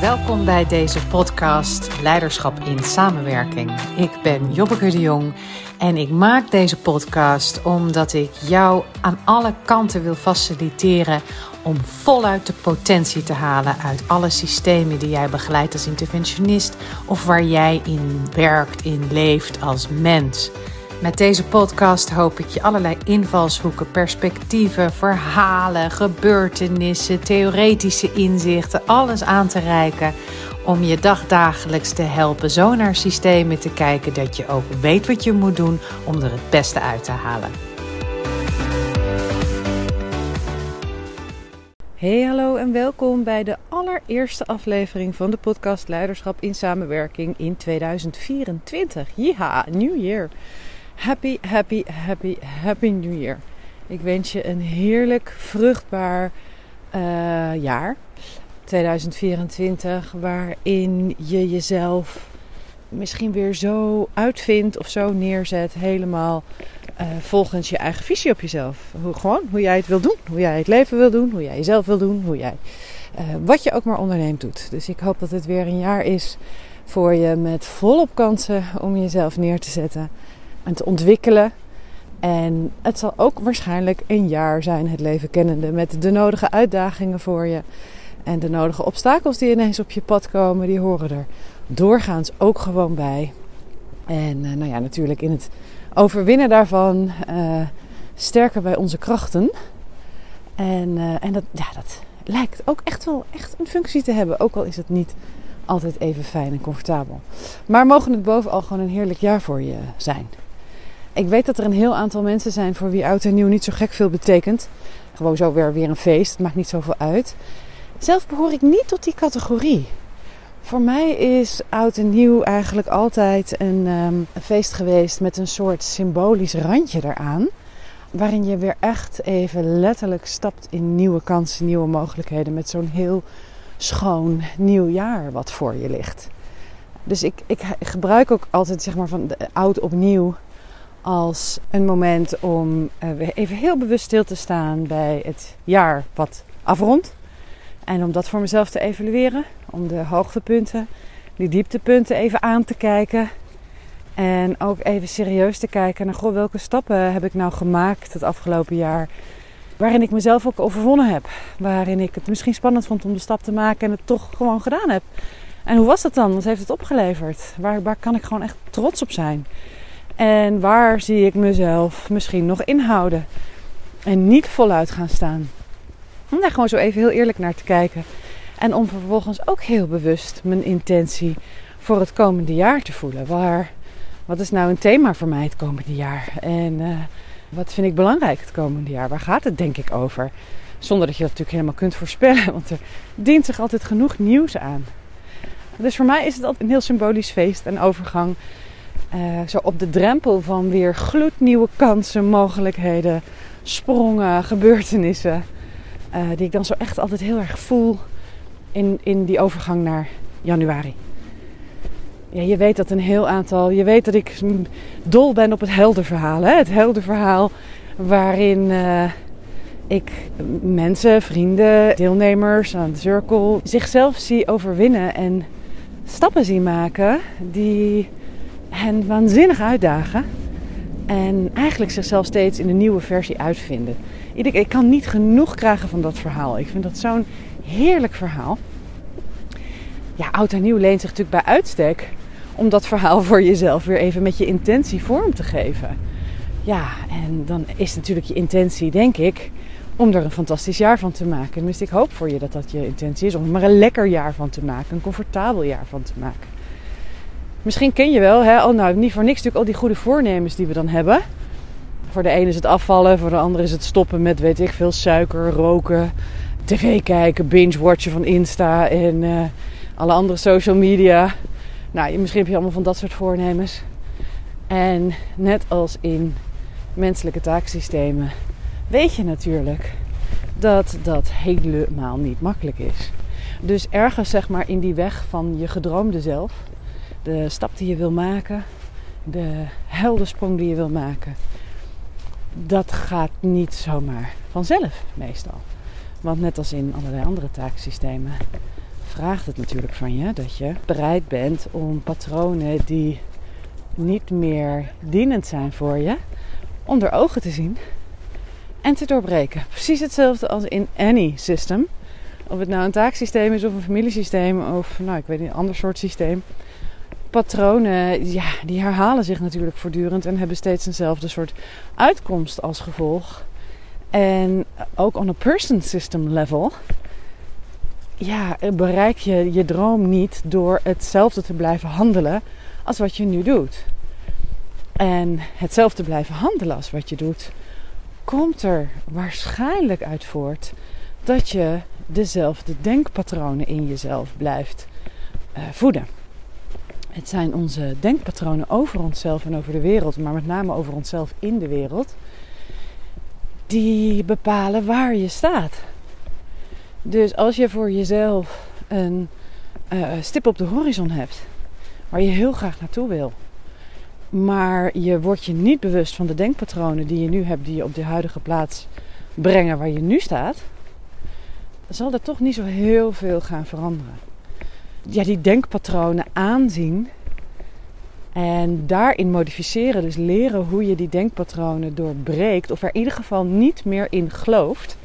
Welkom bij deze podcast Leiderschap in Samenwerking. Ik ben Jobbeke de Jong en ik maak deze podcast omdat ik jou aan alle kanten wil faciliteren om voluit de potentie te halen uit alle systemen die jij begeleidt als interventionist of waar jij in werkt, in leeft als mens. Met deze podcast hoop ik je allerlei invalshoeken, perspectieven, verhalen, gebeurtenissen, theoretische inzichten, alles aan te reiken om je dagdagelijks te helpen zo naar systemen te kijken dat je ook weet wat je moet doen om er het beste uit te halen. Hey, hallo en welkom bij de allereerste aflevering van de podcast Leiderschap in Samenwerking in 2024. Ja, New Year. Happy, happy, happy, happy New Year. Ik wens je een heerlijk, vruchtbaar uh, jaar. 2024, waarin je jezelf misschien weer zo uitvindt of zo neerzet, helemaal uh, volgens je eigen visie op jezelf. Hoe, gewoon hoe jij het wil doen, hoe jij het leven wil doen, hoe jij jezelf wil doen, hoe jij uh, wat je ook maar onderneemt doet. Dus ik hoop dat het weer een jaar is voor je met volop kansen om jezelf neer te zetten en te ontwikkelen. En het zal ook waarschijnlijk een jaar zijn, het leven kennende, met de nodige uitdagingen voor je. En de nodige obstakels die ineens op je pad komen, die horen er doorgaans ook gewoon bij. En uh, nou ja, natuurlijk in het overwinnen daarvan uh, sterken wij onze krachten. En, uh, en dat, ja, dat lijkt ook echt wel echt een functie te hebben, ook al is het niet altijd even fijn en comfortabel. Maar mogen het bovenal gewoon een heerlijk jaar voor je zijn. Ik weet dat er een heel aantal mensen zijn voor wie oud en nieuw niet zo gek veel betekent. Gewoon zo weer, weer een feest, het maakt niet zoveel uit. Zelf behoor ik niet tot die categorie. Voor mij is oud en nieuw eigenlijk altijd een, een feest geweest met een soort symbolisch randje eraan. Waarin je weer echt even letterlijk stapt in nieuwe kansen, nieuwe mogelijkheden. Met zo'n heel schoon nieuw jaar wat voor je ligt. Dus ik, ik gebruik ook altijd zeg maar van de oud opnieuw als een moment om uh, even heel bewust stil te staan bij het jaar wat afrondt. En om dat voor mezelf te evalueren. Om de hoogtepunten, die dieptepunten even aan te kijken. En ook even serieus te kijken naar goh, welke stappen heb ik nou gemaakt het afgelopen jaar. Waarin ik mezelf ook overwonnen heb. Waarin ik het misschien spannend vond om de stap te maken en het toch gewoon gedaan heb. En hoe was dat dan? Wat heeft het opgeleverd? Waar, waar kan ik gewoon echt trots op zijn? En waar zie ik mezelf misschien nog inhouden? En niet voluit gaan staan. Om daar gewoon zo even heel eerlijk naar te kijken. En om vervolgens ook heel bewust mijn intentie voor het komende jaar te voelen. Waar, wat is nou een thema voor mij het komende jaar? En uh, wat vind ik belangrijk het komende jaar? Waar gaat het denk ik over? Zonder dat je dat natuurlijk helemaal kunt voorspellen. Want er dient zich altijd genoeg nieuws aan. Dus voor mij is het altijd een heel symbolisch feest en overgang uh, zo op de drempel van weer gloednieuwe kansen, mogelijkheden, sprongen, gebeurtenissen. Uh, die ik dan zo echt altijd heel erg voel in, in die overgang naar januari. Ja, je weet dat een heel aantal. Je weet dat ik dol ben op het helderverhaal. Hè? Het helderverhaal waarin uh, ik mensen, vrienden, deelnemers aan de cirkel zichzelf zie overwinnen en stappen zie maken die hen waanzinnig uitdagen. En eigenlijk zichzelf steeds in een nieuwe versie uitvinden. Ik kan niet genoeg krijgen van dat verhaal. Ik vind dat zo'n heerlijk verhaal. Ja, oud en nieuw leent zich natuurlijk bij uitstek om dat verhaal voor jezelf weer even met je intentie vorm te geven. Ja, en dan is natuurlijk je intentie, denk ik, om er een fantastisch jaar van te maken. Dus ik hoop voor je dat dat je intentie is om er maar een lekker jaar van te maken, een comfortabel jaar van te maken. Misschien ken je wel, hè, al, nou, niet voor niks natuurlijk al die goede voornemens die we dan hebben. Voor de ene is het afvallen, voor de andere is het stoppen met, weet ik veel, suiker, roken, tv kijken, binge-watchen van Insta en uh, alle andere social media. Nou, misschien heb je allemaal van dat soort voornemens. En net als in menselijke taaksystemen weet je natuurlijk dat dat helemaal niet makkelijk is. Dus ergens zeg maar in die weg van je gedroomde zelf de stap die je wil maken, de heldensprong die je wil maken, dat gaat niet zomaar vanzelf meestal. Want net als in allerlei andere taaksystemen vraagt het natuurlijk van je dat je bereid bent om patronen die niet meer dienend zijn voor je, onder ogen te zien en te doorbreken. Precies hetzelfde als in any system. Of het nou een taaksysteem is of een familiesysteem of nou, ik weet niet, een ander soort systeem. Patronen, ja, die herhalen zich natuurlijk voortdurend en hebben steeds eenzelfde soort uitkomst als gevolg. En ook on a person system level, ja, bereik je je droom niet door hetzelfde te blijven handelen als wat je nu doet. En hetzelfde blijven handelen als wat je doet, komt er waarschijnlijk uit voort dat je dezelfde denkpatronen in jezelf blijft uh, voeden. Het zijn onze denkpatronen over onszelf en over de wereld, maar met name over onszelf in de wereld, die bepalen waar je staat. Dus als je voor jezelf een uh, stip op de horizon hebt, waar je heel graag naartoe wil, maar je wordt je niet bewust van de denkpatronen die je nu hebt, die je op de huidige plaats brengen waar je nu staat, zal er toch niet zo heel veel gaan veranderen. Ja, die denkpatronen aanzien en daarin modificeren, dus leren hoe je die denkpatronen doorbreekt, of er in ieder geval niet meer in gelooft,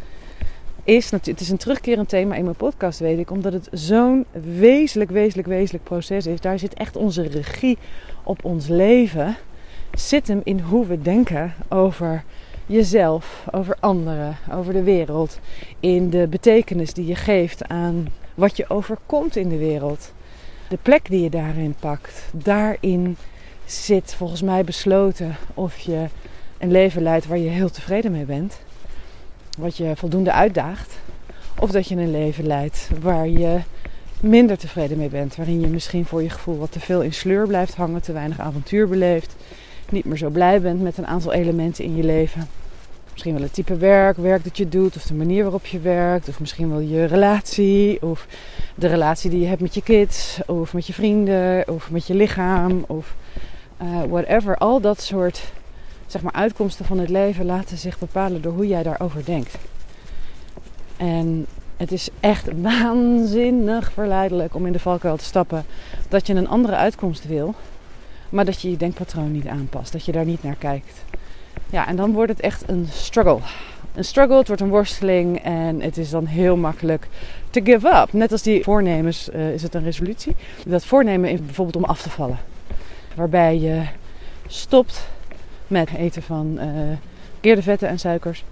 is het is een terugkerend thema in mijn podcast, weet ik, omdat het zo'n wezenlijk, wezenlijk, wezenlijk proces is. Daar zit echt onze regie op ons leven. Zit hem in hoe we denken over jezelf, over anderen, over de wereld. In de betekenis die je geeft aan wat je overkomt in de wereld. De plek die je daarin pakt. Daarin zit volgens mij besloten of je een leven leidt waar je heel tevreden mee bent wat je voldoende uitdaagt. Of dat je een leven leidt waar je minder tevreden mee bent. Waarin je misschien voor je gevoel wat te veel in sleur blijft hangen, te weinig avontuur beleeft. Niet meer zo blij bent met een aantal elementen in je leven. Misschien wel het type werk, werk dat je doet, of de manier waarop je werkt, of misschien wel je relatie, of de relatie die je hebt met je kids, of met je vrienden, of met je lichaam, of uh, whatever. Al dat soort zeg maar, uitkomsten van het leven laten zich bepalen door hoe jij daarover denkt. En het is echt waanzinnig verleidelijk om in de valkuil te stappen dat je een andere uitkomst wil, maar dat je je denkpatroon niet aanpast, dat je daar niet naar kijkt. Ja, en dan wordt het echt een struggle. Een struggle, het wordt een worsteling en het is dan heel makkelijk te give up. Net als die voornemens uh, is het een resolutie. Dat voornemen is bijvoorbeeld om af te vallen. Waarbij je stopt met eten van uh, vetten en suikers.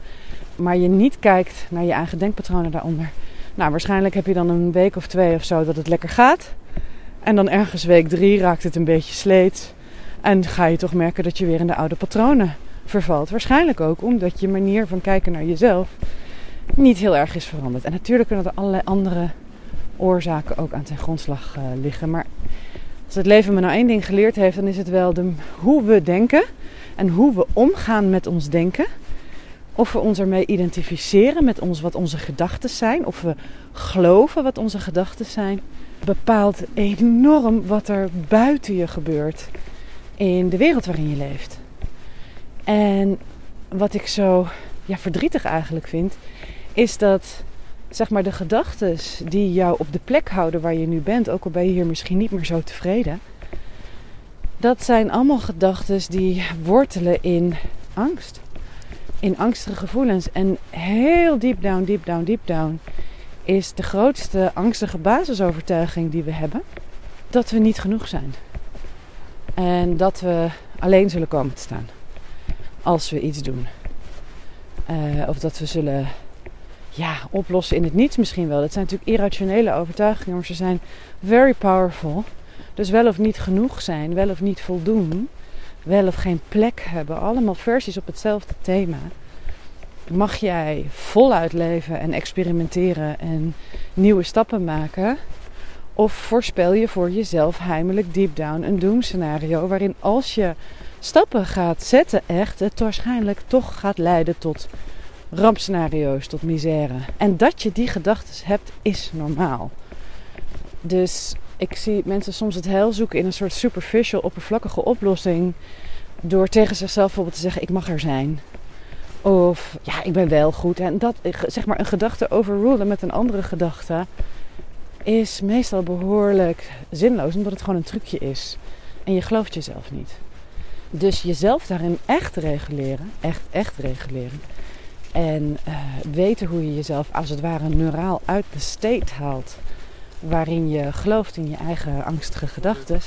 Maar je niet kijkt naar je eigen denkpatronen daaronder. Nou, waarschijnlijk heb je dan een week of twee of zo dat het lekker gaat. En dan ergens week drie raakt het een beetje sleet. En ga je toch merken dat je weer in de oude patronen vervalt. Waarschijnlijk ook omdat je manier van kijken naar jezelf niet heel erg is veranderd. En natuurlijk kunnen er allerlei andere oorzaken ook aan ten grondslag uh, liggen. Maar als het leven me nou één ding geleerd heeft, dan is het wel de, hoe we denken en hoe we omgaan met ons denken. Of we ons ermee identificeren met ons, wat onze gedachten zijn. Of we geloven wat onze gedachten zijn. Bepaalt enorm wat er buiten je gebeurt. In de wereld waarin je leeft. En wat ik zo ja, verdrietig eigenlijk vind. Is dat zeg maar de gedachten die jou op de plek houden waar je nu bent. Ook al ben je hier misschien niet meer zo tevreden dat zijn allemaal gedachten die wortelen in angst. In angstige gevoelens. En heel deep down, deep down, deep down is de grootste angstige basisovertuiging die we hebben. Dat we niet genoeg zijn. En dat we alleen zullen komen te staan. Als we iets doen. Uh, of dat we zullen ja, oplossen in het niets misschien wel. Dat zijn natuurlijk irrationele overtuigingen, maar ze zijn very powerful. Dus wel of niet genoeg zijn, wel of niet voldoen, wel of geen plek hebben. Allemaal versies op hetzelfde thema. Mag jij voluit leven en experimenteren en nieuwe stappen maken? Of voorspel je voor jezelf heimelijk deep down een doemscenario waarin als je stappen gaat zetten echt het waarschijnlijk toch gaat leiden tot rampscenario's, tot misère. En dat je die gedachten hebt is normaal. Dus ik zie mensen soms het heil zoeken in een soort superficial, oppervlakkige oplossing. Door tegen zichzelf bijvoorbeeld te zeggen: Ik mag er zijn. Of ja, ik ben wel goed. En dat, zeg maar, een gedachte overrulen met een andere gedachte. is meestal behoorlijk zinloos, omdat het gewoon een trucje is. En je gelooft jezelf niet. Dus jezelf daarin echt reguleren, echt, echt reguleren. En uh, weten hoe je jezelf als het ware neuraal uit de state haalt. Waarin je gelooft in je eigen angstige gedachten.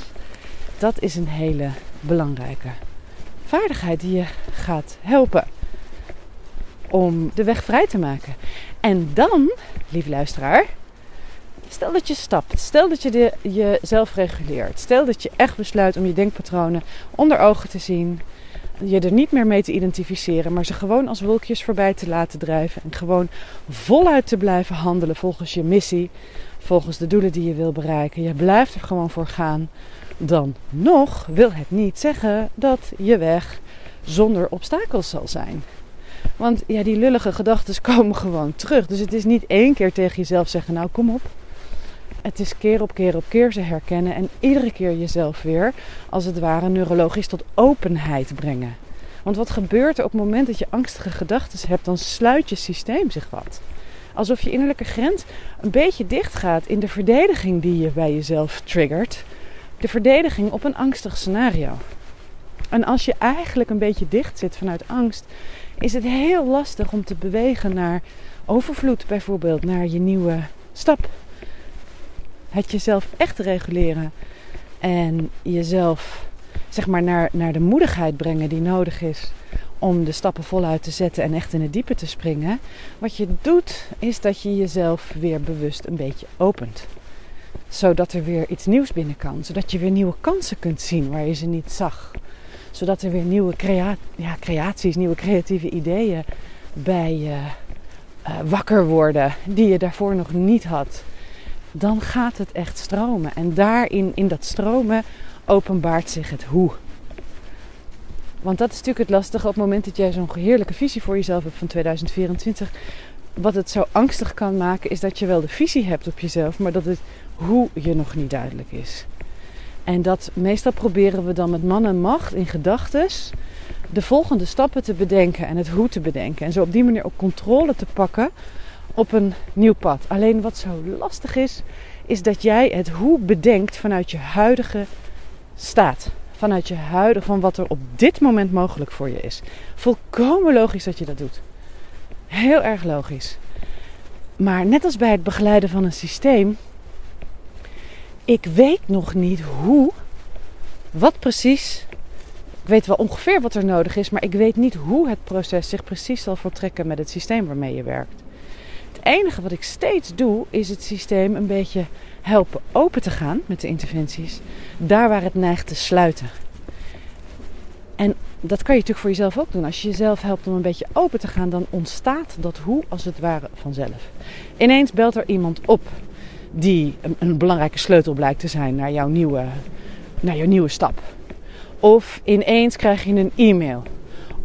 Dat is een hele belangrijke vaardigheid die je gaat helpen om de weg vrij te maken. En dan, lieve luisteraar, stel dat je stapt. Stel dat je de, jezelf reguleert. Stel dat je echt besluit om je denkpatronen onder ogen te zien. Je er niet meer mee te identificeren, maar ze gewoon als wolkjes voorbij te laten drijven. En gewoon voluit te blijven handelen volgens je missie, volgens de doelen die je wil bereiken. Je blijft er gewoon voor gaan. Dan nog wil het niet zeggen dat je weg zonder obstakels zal zijn. Want ja, die lullige gedachten komen gewoon terug. Dus het is niet één keer tegen jezelf zeggen: Nou, kom op. Het is keer op keer op keer ze herkennen en iedere keer jezelf weer, als het ware, neurologisch tot openheid brengen. Want wat gebeurt er op het moment dat je angstige gedachten hebt, dan sluit je systeem zich wat. Alsof je innerlijke grens een beetje dicht gaat in de verdediging die je bij jezelf triggert. De verdediging op een angstig scenario. En als je eigenlijk een beetje dicht zit vanuit angst, is het heel lastig om te bewegen naar overvloed bijvoorbeeld, naar je nieuwe stap. Het jezelf echt reguleren en jezelf zeg maar naar, naar de moedigheid brengen die nodig is om de stappen voluit te zetten en echt in het diepe te springen. Wat je doet is dat je jezelf weer bewust een beetje opent. Zodat er weer iets nieuws binnen kan. Zodat je weer nieuwe kansen kunt zien waar je ze niet zag zodat er weer nieuwe ja, creaties, nieuwe creatieve ideeën bij je uh, wakker worden die je daarvoor nog niet had. Dan gaat het echt stromen. En daarin, in dat stromen, openbaart zich het hoe. Want dat is natuurlijk het lastige op het moment dat jij zo'n heerlijke visie voor jezelf hebt van 2024. Wat het zo angstig kan maken, is dat je wel de visie hebt op jezelf, maar dat het hoe je nog niet duidelijk is. En dat meestal proberen we dan met man en macht in gedachten de volgende stappen te bedenken en het hoe te bedenken. En zo op die manier ook controle te pakken op een nieuw pad. Alleen wat zo lastig is, is dat jij het hoe bedenkt vanuit je huidige staat. Vanuit je huidige, van wat er op dit moment mogelijk voor je is. Volkomen logisch dat je dat doet. Heel erg logisch. Maar net als bij het begeleiden van een systeem, ik weet nog niet hoe, wat precies. Ik weet wel ongeveer wat er nodig is, maar ik weet niet hoe het proces zich precies zal voltrekken met het systeem waarmee je werkt. Enige wat ik steeds doe, is het systeem een beetje helpen open te gaan met de interventies, daar waar het neigt te sluiten. En dat kan je natuurlijk voor jezelf ook doen. Als je jezelf helpt om een beetje open te gaan, dan ontstaat dat hoe als het ware vanzelf. Ineens belt er iemand op die een, een, belangrijke sleutel blijkt te zijn naar jouw nieuwe, naar jouw nieuwe stap. Of ineens krijg je een e-mail.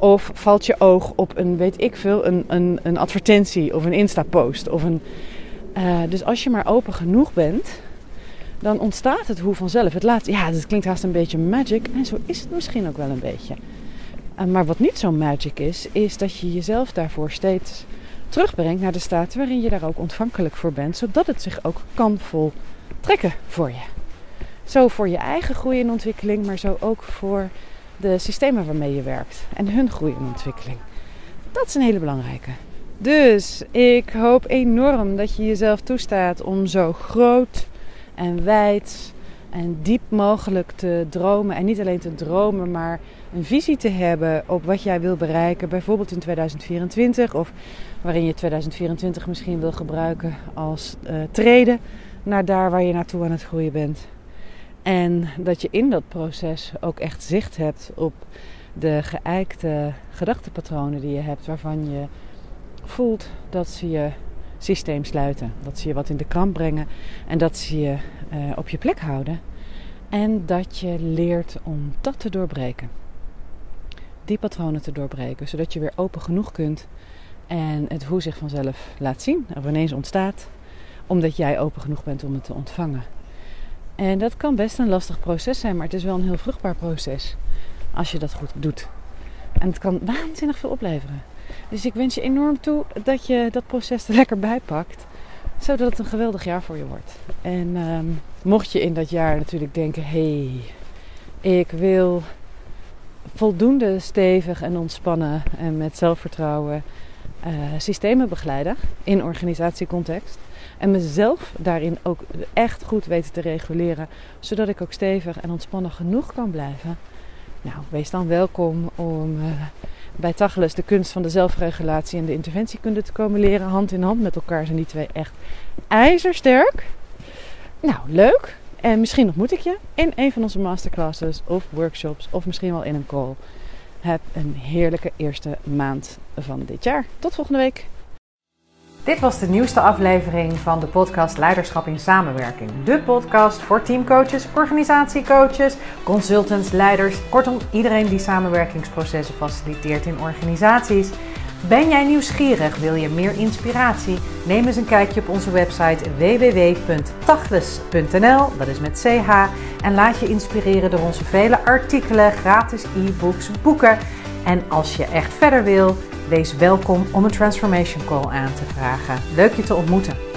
Of valt je oog op een, weet ik veel, een, een, een advertentie of een Insta-post. Of een, uh, dus als je maar open genoeg bent, dan ontstaat het hoe vanzelf. Het laat, ja, dat klinkt haast een beetje magic. En zo is het misschien ook wel een beetje. Uh, maar wat niet zo magic is, is dat je jezelf daarvoor steeds terugbrengt naar de staat waarin je daar ook ontvankelijk voor bent, zodat het zich ook kan voltrekken voor je. Zo voor je eigen groei en ontwikkeling, maar zo ook voor de systemen waarmee je werkt en hun groei en ontwikkeling. Dat is een hele belangrijke. Dus ik hoop enorm dat je jezelf toestaat om zo groot en wijd en diep mogelijk te dromen. En niet alleen te dromen, maar een visie te hebben op wat jij wil bereiken. Bijvoorbeeld in 2024 of waarin je 2024 misschien wil gebruiken als uh, treden naar daar waar je naartoe aan het groeien bent. En dat je in dat proces ook echt zicht hebt op de geëikte gedachtenpatronen die je hebt, waarvan je voelt dat ze je systeem sluiten. Dat ze je wat in de kramp brengen en dat ze je uh, op je plek houden. En dat je leert om dat te doorbreken. Die patronen te doorbreken, zodat je weer open genoeg kunt en het hoe zich vanzelf laat zien, of ineens ontstaat, omdat jij open genoeg bent om het te ontvangen. En dat kan best een lastig proces zijn, maar het is wel een heel vruchtbaar proces als je dat goed doet. En het kan waanzinnig veel opleveren. Dus ik wens je enorm toe dat je dat proces er lekker bij pakt. zodat het een geweldig jaar voor je wordt. En ehm, mocht je in dat jaar natuurlijk denken: hé, hey, ik wil voldoende stevig en ontspannen en met zelfvertrouwen uh, systemen begeleiden in organisatiecontext. En mezelf daarin ook echt goed weten te reguleren, zodat ik ook stevig en ontspannen genoeg kan blijven. Nou, wees dan welkom om uh, bij Tacheles de kunst van de zelfregulatie en de interventiekunde te komen leren. Hand in hand met elkaar zijn die twee echt ijzersterk. Nou, leuk. En misschien ontmoet ik je in een van onze masterclasses of workshops of misschien wel in een call. Heb een heerlijke eerste maand van dit jaar. Tot volgende week. Dit was de nieuwste aflevering van de podcast Leiderschap in Samenwerking. De podcast voor teamcoaches, organisatiecoaches, consultants, leiders, kortom iedereen die samenwerkingsprocessen faciliteert in organisaties. Ben jij nieuwsgierig? Wil je meer inspiratie? Neem eens een kijkje op onze website www.tachles.nl, dat is met ch, en laat je inspireren door onze vele artikelen, gratis e-books, boeken. En als je echt verder wil, wees welkom om een transformation call aan te vragen. Leuk je te ontmoeten.